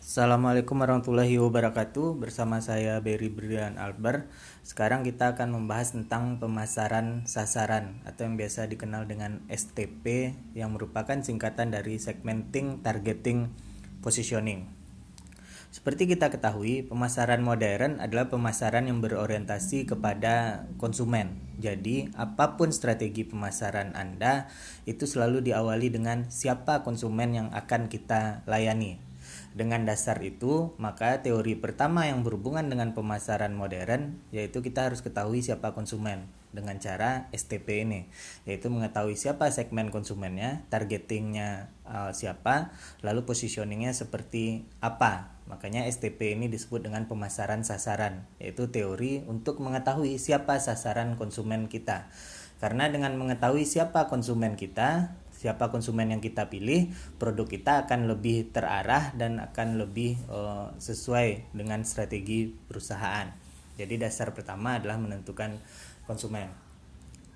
Assalamualaikum warahmatullahi wabarakatuh. Bersama saya Berry Brian Albert. Sekarang kita akan membahas tentang pemasaran sasaran Atau yang biasa dikenal dengan STP Yang merupakan singkatan dari Segmenting, Targeting, Positioning. Seperti kita ketahui, pemasaran modern adalah pemasaran yang berorientasi kepada konsumen. Jadi, apa pun strategi pemasaran Anda Itu selalu diawali dengan siapa konsumen yang akan kita layani dengan dasar itu, maka teori pertama yang berhubungan dengan pemasaran modern yaitu kita harus ketahui siapa konsumen dengan cara STP ini, yaitu mengetahui siapa segmen konsumennya, targetingnya uh, siapa, lalu positioningnya seperti apa. Makanya STP ini disebut dengan pemasaran sasaran, yaitu teori untuk mengetahui siapa sasaran konsumen kita. Karena dengan mengetahui siapa konsumen kita, siapa konsumen yang kita pilih, produk kita akan lebih terarah dan akan lebih uh, sesuai dengan strategi perusahaan. Jadi dasar pertama adalah menentukan konsumen.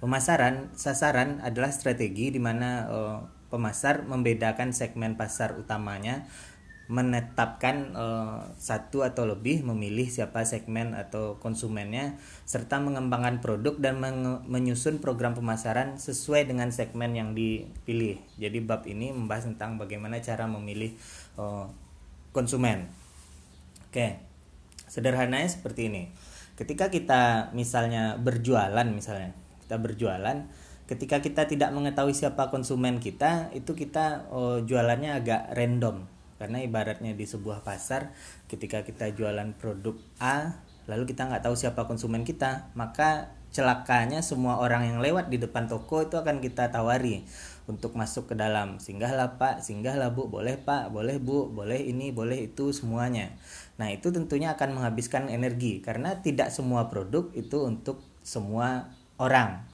Pemasaran sasaran adalah strategi di mana uh, pemasar membedakan segmen pasar utamanya menetapkan uh, satu atau lebih memilih siapa segmen atau konsumennya serta mengembangkan produk dan menyusun program pemasaran sesuai dengan segmen yang dipilih. Jadi bab ini membahas tentang bagaimana cara memilih uh, konsumen. Oke. Sederhananya seperti ini. Ketika kita misalnya berjualan misalnya, kita berjualan ketika kita tidak mengetahui siapa konsumen kita, itu kita uh, jualannya agak random karena ibaratnya di sebuah pasar ketika kita jualan produk A lalu kita nggak tahu siapa konsumen kita maka celakanya semua orang yang lewat di depan toko itu akan kita tawari untuk masuk ke dalam. Singgahlah pak. Singgahlah bu. Boleh pak. Boleh bu. Boleh ini boleh itu semuanya. Nah itu tentunya akan menghabiskan energi. Karena tidak semua produk itu untuk semua orang.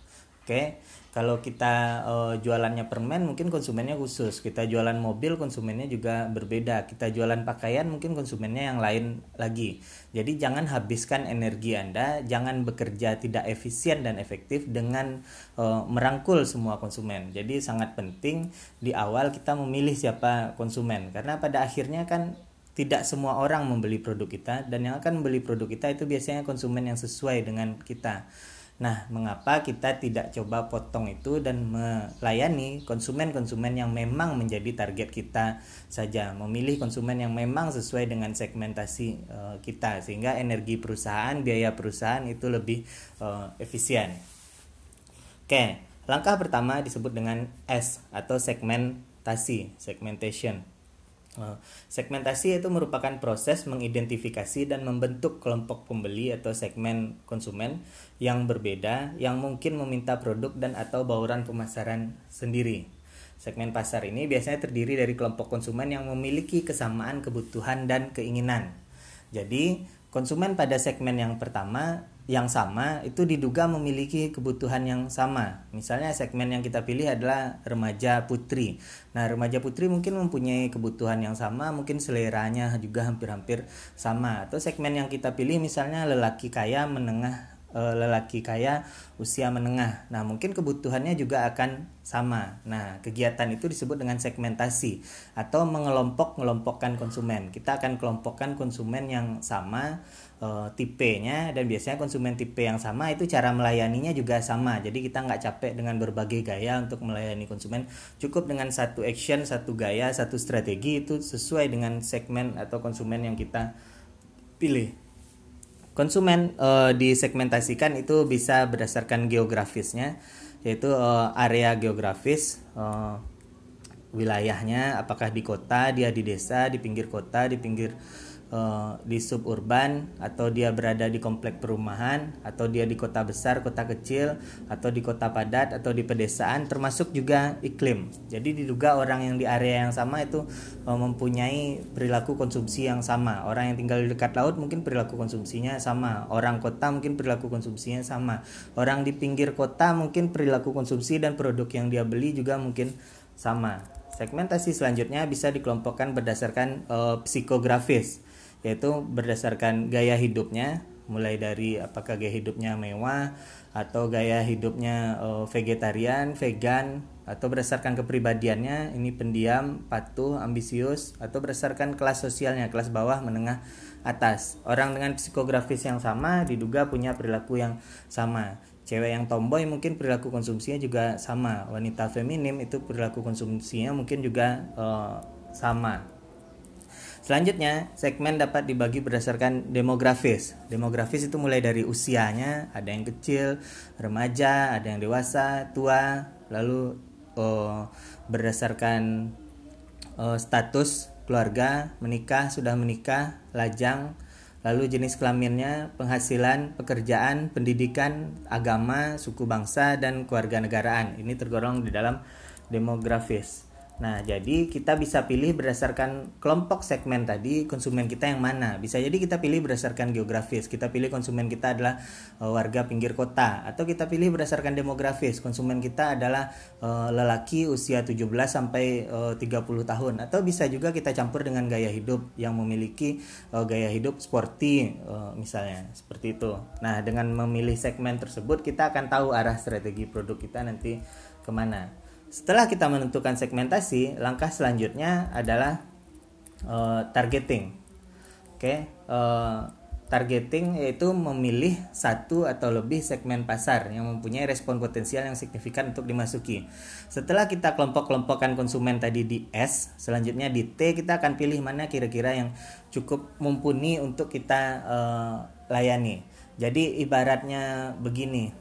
Oke kalau kita uh, jualannya permen mungkin konsumennya khusus. Kita jualan mobil konsumennya juga berbeda. Kita jualan pakaian mungkin konsumennya yang lain lagi. Jadi jangan habiskan energi anda jangan bekerja tidak efisien dan efektif dengan uh, merangkul semua konsumen. Jadi sangat penting di awal kita memilih siapa konsumen. Karena pada akhirnya kan tidak semua orang membeli produk kita dan yang akan membeli produk kita itu biasanya konsumen yang sesuai dengan kita Nah, mengapa kita tidak coba potong itu dan melayani konsumen-konsumen yang memang menjadi target kita saja, memilih konsumen yang memang sesuai dengan segmentasi uh, kita sehingga energi perusahaan, biaya perusahaan itu lebih uh, efisien. Oke, langkah pertama disebut dengan S atau segmentasi, segmentation. Eh, segmentasi itu merupakan proses mengidentifikasi dan membentuk kelompok pembeli atau segmen konsumen yang berbeda yang mungkin meminta produk dan atau bauran pemasaran sendiri. Segmen pasar ini biasanya terdiri dari kelompok konsumen yang memiliki kesamaan kebutuhan dan keinginan. Jadi, konsumen pada segmen yang pertama yang sama itu diduga memiliki kebutuhan yang sama. Misalnya segmen yang kita pilih adalah remaja putri. Nah, remaja putri mungkin mempunyai kebutuhan yang sama, mungkin seleranya juga hampir-hampir sama. Atau segmen yang kita pilih misalnya lelaki kaya menengah e, lelaki kaya usia menengah. Nah, mungkin kebutuhannya juga akan sama. Nah, kegiatan itu disebut dengan segmentasi atau mengelompok-ngelompokkan konsumen. Kita akan kelompokkan konsumen yang sama uh, tipenya dan biasanya konsumen tipe yang sama itu cara melayaninya juga sama. Jadi kita nggak capek dengan berbagai gaya untuk melayani konsumen. Cukup dengan satu action satu gaya satu strategi itu sesuai dengan segmen atau konsumen yang kita pilih. Konsumen uh, disegmentasikan itu bisa berdasarkan geografisnya yaitu uh, area geografis uh, wilayahnya apakah di kota dia di desa di pinggir kota di pinggir uh, di suburban atau dia berada di komplek perumahan atau dia di kota besar, kota kecil atau di kota padat atau di pedesaan termasuk juga iklim. Jadi diduga orang yang di area yang sama itu uh, mempunyai perilaku konsumsi yang sama. Orang yang tinggal di dekat laut mungkin perilaku konsumsinya sama. Orang kota mungkin perilaku konsumsinya sama. Orang di pinggir kota mungkin perilaku konsumsi dan produk yang dia beli juga mungkin sama. Segmentasi selanjutnya bisa dikelompokkan berdasarkan uh, psikografis yaitu berdasarkan gaya hidupnya mulai dari apakah gaya hidupnya mewah atau gaya hidupnya uh, vegetarian, vegan atau berdasarkan kepribadiannya ini pendiam, patuh, ambisius atau berdasarkan kelas sosialnya, kelas bawah, menengah, atas. Orang dengan psikografis yang sama diduga punya perilaku yang sama. Cewek yang tomboy mungkin perilaku konsumsinya juga sama. Wanita feminim itu perilaku konsumsinya mungkin juga uh, sama. Selanjutnya, segmen dapat dibagi berdasarkan demografis. Demografis itu mulai dari usianya, ada yang kecil, remaja, ada yang dewasa, tua, lalu oh, berdasarkan oh, status keluarga, menikah, sudah menikah, lajang, lalu jenis kelaminnya, penghasilan, pekerjaan, pendidikan, agama, suku bangsa, dan keluarga negaraan. Ini tergolong di dalam demografis. Nah, jadi kita bisa pilih berdasarkan kelompok segmen tadi konsumen kita yang mana. Bisa jadi kita pilih berdasarkan geografis. Kita pilih konsumen kita adalah uh, warga pinggir kota atau kita pilih berdasarkan demografis. Konsumen kita adalah uh, lelaki usia 17 sampai uh, 30 tahun atau bisa juga kita campur dengan gaya hidup yang memiliki uh, gaya hidup sporty uh, misalnya seperti itu. Nah, dengan memilih segmen tersebut kita akan tahu arah strategi produk kita nanti ke mana. Setelah kita menentukan segmentasi, langkah selanjutnya adalah uh, targeting. Oke, okay? uh, eh, targeting yaitu memilih satu atau lebih segmen pasar yang mempunyai respon potensial yang signifikan untuk dimasuki. Setelah kita kelompok-kelompokkan konsumen tadi di S, selanjutnya di T kita akan pilih mana kira-kira yang cukup mumpuni untuk kita uh, layani. Jadi ibaratnya begini,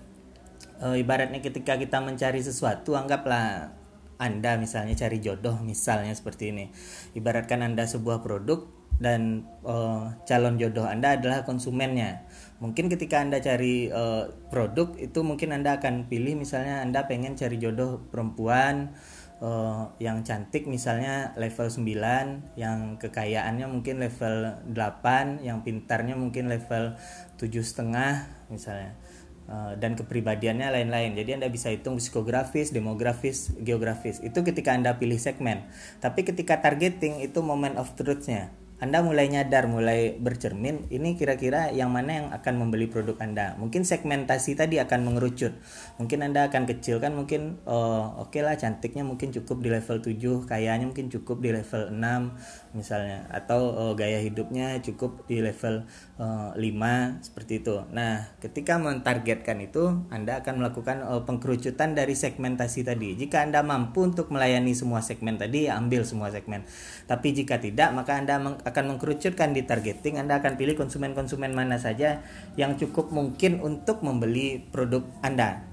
uh, ibaratnya ketika kita mencari sesuatu anggaplah anda misalnya cari jodoh misalnya seperti ini. Ibaratkan Anda sebuah produk dan uh, calon jodoh Anda adalah konsumennya. Mungkin ketika Anda cari uh, produk itu mungkin Anda akan pilih misalnya Anda pengen cari jodoh perempuan uh, yang cantik misalnya level 9 yang kekayaannya mungkin level 8 yang pintarnya mungkin level tujuh setengah misalnya dan kepribadiannya lain-lain. Jadi Anda bisa hitung psikografis, demografis, geografis. Itu ketika Anda pilih segmen. Tapi ketika targeting itu moment of truth-nya. Anda mulai nyadar, mulai bercermin, ini kira-kira yang mana yang akan membeli produk Anda. Mungkin segmentasi tadi akan mengerucut. Mungkin Anda akan kecilkan, mungkin oh, oke okay lah cantiknya mungkin cukup di level 7, kayaknya mungkin cukup di level 6 misalnya. Atau oh, gaya hidupnya cukup di level oh, 5 seperti itu. Nah, ketika mentargetkan itu, Anda akan melakukan oh, pengkerucutan dari segmentasi tadi. Jika Anda mampu untuk melayani semua segmen tadi, ya ambil semua segmen. Tapi jika tidak, maka Anda akan mengkerucutkan di targeting, Anda akan pilih konsumen-konsumen mana saja yang cukup mungkin untuk membeli produk Anda.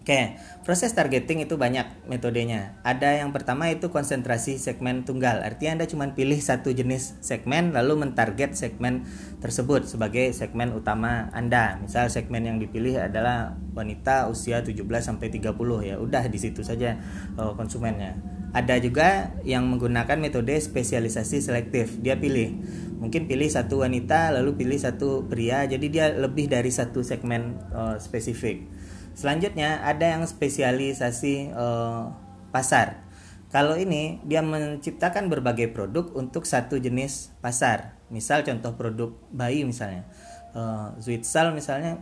Oke, proses targeting itu banyak metodenya. Ada yang pertama itu konsentrasi segmen tunggal. Artinya Anda cuma pilih satu jenis segmen lalu mentarget segmen tersebut sebagai segmen utama Anda. Misal segmen yang dipilih adalah wanita usia 17 sampai 30 ya. Udah di situ saja oh, konsumennya. Ada juga yang menggunakan metode spesialisasi selektif. Dia pilih, mungkin pilih satu wanita lalu pilih satu pria. Jadi dia lebih dari satu segmen uh, spesifik. Selanjutnya ada yang spesialisasi uh, pasar. Kalau ini dia menciptakan berbagai produk untuk satu jenis pasar. Misal contoh produk bayi misalnya. Uh, Zwitsal misalnya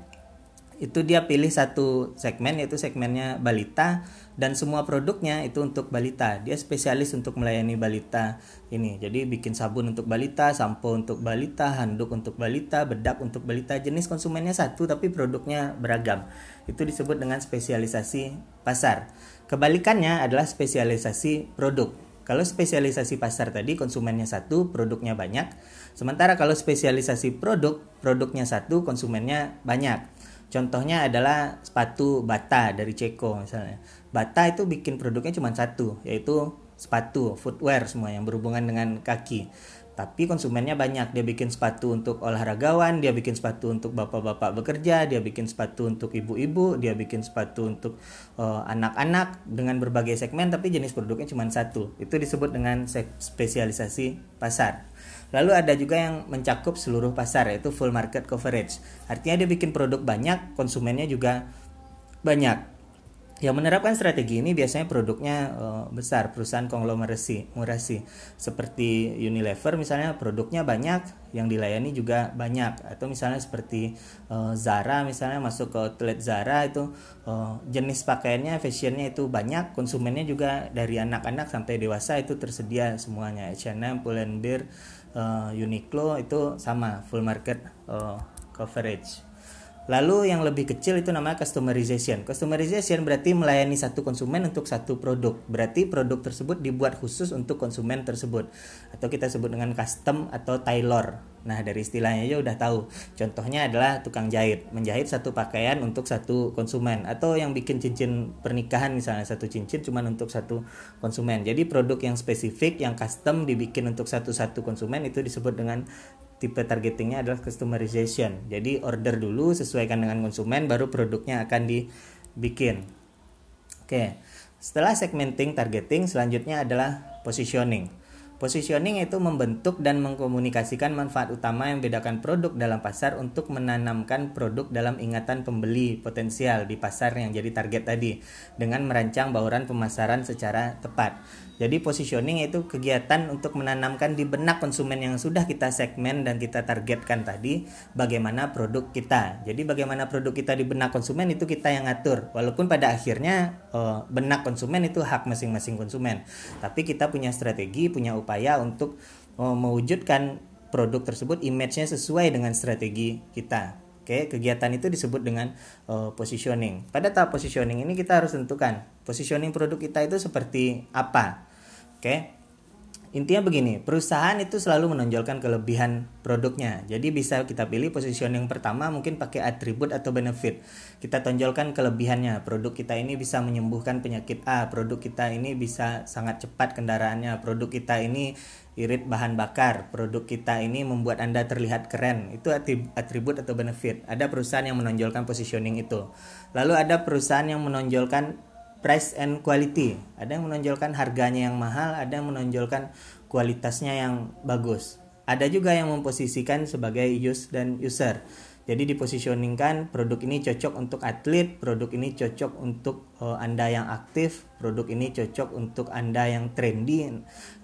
itu dia pilih satu segmen yaitu segmennya balita dan semua produknya itu untuk balita. Dia spesialis untuk melayani balita ini. Jadi bikin sabun untuk balita sampo untuk balita handuk untuk balita bedak untuk balita. Jenis konsumennya satu tapi produknya beragam. Itu disebut dengan spesialisasi pasar. Kebalikannya adalah spesialisasi produk. Kalau spesialisasi pasar tadi konsumennya satu, produknya banyak. Sementara kalau spesialisasi produk, produknya satu, konsumennya banyak. Contohnya adalah sepatu Bata dari Ceko misalnya. Bata itu bikin produknya cuma satu, yaitu sepatu, footwear semua yang berhubungan dengan kaki. Tapi konsumennya banyak. Dia bikin sepatu untuk olahragawan, dia bikin sepatu untuk bapak-bapak bekerja, dia bikin sepatu untuk ibu-ibu, dia bikin sepatu untuk eh, anak-anak uh, dengan berbagai segmen tapi jenis produknya cuma satu. Itu disebut dengan spesialisasi pasar. Lalu ada juga yang mencakup seluruh pasar yaitu full market coverage. Artinya dia bikin produk banyak, konsumennya juga banyak. yang menerapkan strategi ini biasanya produknya uh, besar, perusahaan konglomerasi, murasi seperti Unilever misalnya produknya banyak, yang dilayani juga banyak atau misalnya seperti uh, Zara misalnya masuk ke outlet Zara itu uh, jenis pakaiannya, fashionnya itu banyak, konsumennya juga dari anak-anak sampai dewasa itu tersedia semuanya. H&M, Pull&Bear, uh, Uniqlo itu sama full market uh, coverage. Lalu yang lebih kecil itu namanya customization. Customization berarti melayani satu konsumen untuk satu produk. Berarti produk tersebut dibuat khusus untuk konsumen tersebut. Atau kita sebut dengan custom atau tailor. Nah, dari istilahnya aja udah tahu. Contohnya adalah tukang jahit, menjahit satu pakaian untuk satu konsumen atau yang bikin cincin pernikahan misalnya satu cincin cuma untuk satu konsumen. Jadi produk yang spesifik, yang custom dibikin untuk satu-satu konsumen itu disebut dengan tipe targetingnya adalah customization. Jadi order dulu sesuaikan dengan konsumen baru produknya akan dibikin. Oke. Setelah segmenting targeting selanjutnya adalah positioning. Positioning itu membentuk dan mengkomunikasikan manfaat utama yang bedakan produk dalam pasar untuk menanamkan produk dalam ingatan pembeli potensial di pasar yang jadi target tadi dengan merancang bauran pemasaran secara tepat. Jadi positioning itu kegiatan untuk menanamkan di benak konsumen yang sudah kita segmen dan kita targetkan tadi bagaimana produk kita. Jadi bagaimana produk kita di benak konsumen itu kita yang ngatur. Walaupun pada akhirnya uh, benak konsumen itu hak masing-masing konsumen. Tapi kita punya strategi, punya upaya untuk uh, mewujudkan produk tersebut image-nya sesuai dengan strategi kita. Oke, kegiatan itu disebut dengan uh, positioning. Pada tahap positioning ini kita harus tentukan positioning produk kita itu seperti apa. Oke. Intinya begini, perusahaan itu selalu menonjolkan kelebihan produknya. Jadi bisa kita pilih positioning pertama mungkin pakai atribut atau benefit. Kita tonjolkan kelebihannya. Produk kita ini bisa menyembuhkan penyakit A, produk kita ini bisa sangat cepat kendaraannya, produk kita ini irit bahan bakar, produk kita ini membuat Anda terlihat keren. Itu atribut atau benefit. Ada perusahaan yang menonjolkan positioning itu. Lalu ada perusahaan yang menonjolkan price and quality. Ada yang menonjolkan harganya yang mahal, ada yang menonjolkan kualitasnya yang bagus. Ada juga yang memposisikan sebagai use dan user. Jadi dipositioningkan produk ini cocok untuk atlet, produk ini cocok untuk uh, Anda yang aktif, produk ini cocok untuk Anda yang trendy,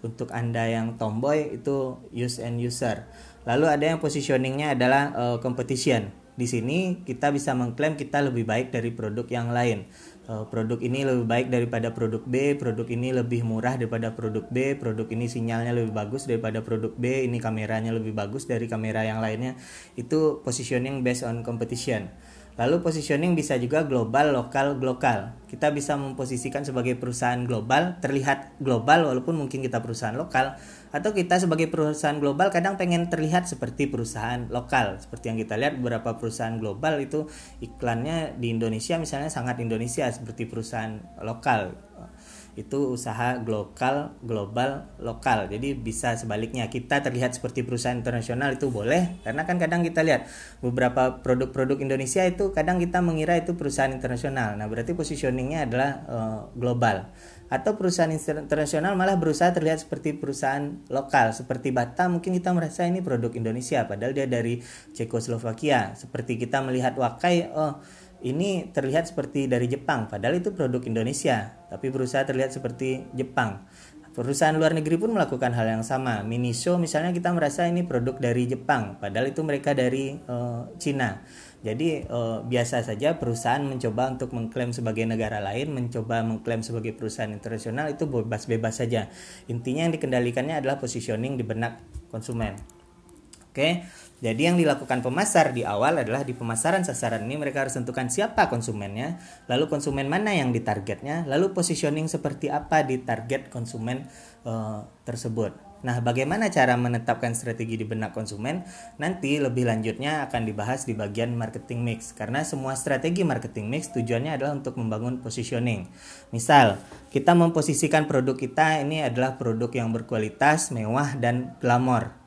untuk Anda yang tomboy itu use and user. Lalu ada yang positioningnya adalah uh, competition. Di sini kita bisa mengklaim kita lebih baik dari produk yang lain uh, produk ini lebih baik daripada produk B, produk ini lebih murah daripada produk B, produk ini sinyalnya lebih bagus daripada produk B, ini kameranya lebih bagus dari kamera yang lainnya. Itu positioning based on competition. Lalu positioning bisa juga global, lokal, global. Kita bisa memposisikan sebagai perusahaan global, terlihat global walaupun mungkin kita perusahaan lokal atau kita sebagai perusahaan global kadang pengen terlihat seperti perusahaan lokal. Seperti yang kita lihat beberapa perusahaan global itu iklannya di Indonesia misalnya sangat Indonesia seperti perusahaan lokal itu usaha global global lokal. Jadi bisa sebaliknya kita terlihat seperti perusahaan internasional itu boleh karena kan kadang kita lihat beberapa produk-produk Indonesia itu kadang kita mengira itu perusahaan internasional. Nah berarti positioningnya adalah uh, global. Atau perusahaan internasional malah berusaha terlihat seperti perusahaan lokal. Seperti Batam mungkin kita merasa ini produk Indonesia padahal dia dari Cekoslovakia. Seperti kita melihat Wakai oh ini terlihat seperti dari Jepang, padahal itu produk Indonesia, tapi berusaha terlihat seperti Jepang. Perusahaan luar negeri pun melakukan hal yang sama. Miniso misalnya kita merasa ini produk dari Jepang, padahal itu mereka dari uh, Cina. Jadi uh, biasa saja perusahaan mencoba untuk mengklaim sebagai negara lain, mencoba mengklaim sebagai perusahaan internasional itu bebas-bebas saja. Intinya yang dikendalikannya adalah positioning di benak konsumen. Oke. Jadi yang dilakukan pemasar di awal adalah di pemasaran sasaran ini mereka harus tentukan siapa konsumennya, lalu konsumen mana yang ditargetnya, lalu positioning seperti apa di target konsumen uh, tersebut. Nah, bagaimana cara menetapkan strategi di benak konsumen? Nanti lebih lanjutnya akan dibahas di bagian marketing mix karena semua strategi marketing mix tujuannya adalah untuk membangun positioning. Misal, kita memposisikan produk kita ini adalah produk yang berkualitas, mewah dan glamor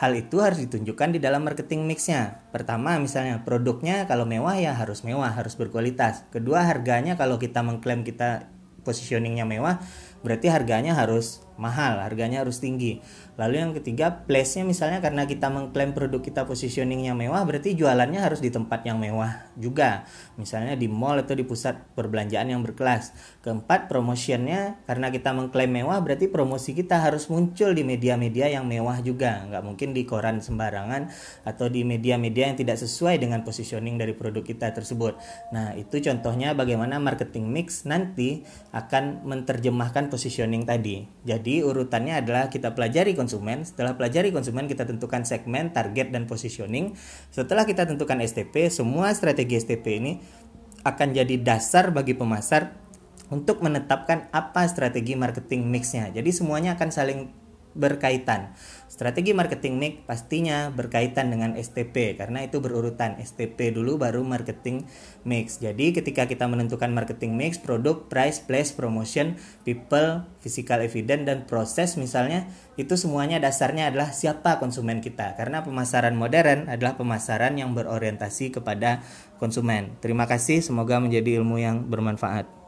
Hal itu harus ditunjukkan di dalam marketing mixnya. Pertama, misalnya produknya kalau mewah ya harus mewah, harus berkualitas. Kedua, harganya kalau kita mengklaim kita positioningnya mewah, berarti harganya harus mahal, harganya harus tinggi. Lalu yang ketiga, place-nya misalnya karena kita mengklaim produk kita positioningnya mewah, berarti jualannya harus di tempat yang mewah juga. Misalnya di mall atau di pusat perbelanjaan yang berkelas. Keempat, promotionnya karena kita mengklaim mewah, berarti promosi kita harus muncul di media-media yang mewah juga. Nggak mungkin di koran sembarangan atau di media-media yang tidak sesuai dengan positioning dari produk kita tersebut. Nah, itu contohnya bagaimana marketing mix nanti akan menerjemahkan positioning tadi. Jadi urutannya adalah kita pelajari konsumen. Setelah pelajari konsumen, kita tentukan segmen, target, dan positioning. Setelah kita tentukan STP, semua strategi STP ini akan jadi dasar bagi pemasar untuk menetapkan apa strategi marketing mixnya. Jadi semuanya akan saling berkaitan. Strategi marketing mix pastinya berkaitan dengan STP karena itu berurutan STP dulu baru marketing mix. Jadi ketika kita menentukan marketing mix, produk, price, place, promotion, people, physical evidence dan proses misalnya itu semuanya dasarnya adalah siapa konsumen kita. Karena pemasaran modern adalah pemasaran yang berorientasi kepada konsumen. Terima kasih, semoga menjadi ilmu yang bermanfaat.